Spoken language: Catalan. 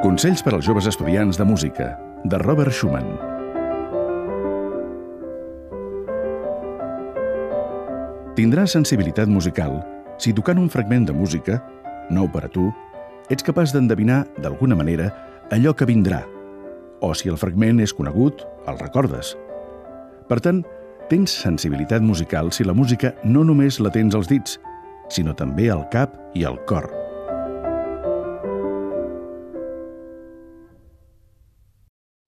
Consells per als joves estudiants de música, de Robert Schumann. Tindràs sensibilitat musical si tocant un fragment de música, nou per a tu, ets capaç d'endevinar, d'alguna manera, allò que vindrà. O si el fragment és conegut, el recordes. Per tant, tens sensibilitat musical si la música no només la tens als dits, sinó també al cap i al cor.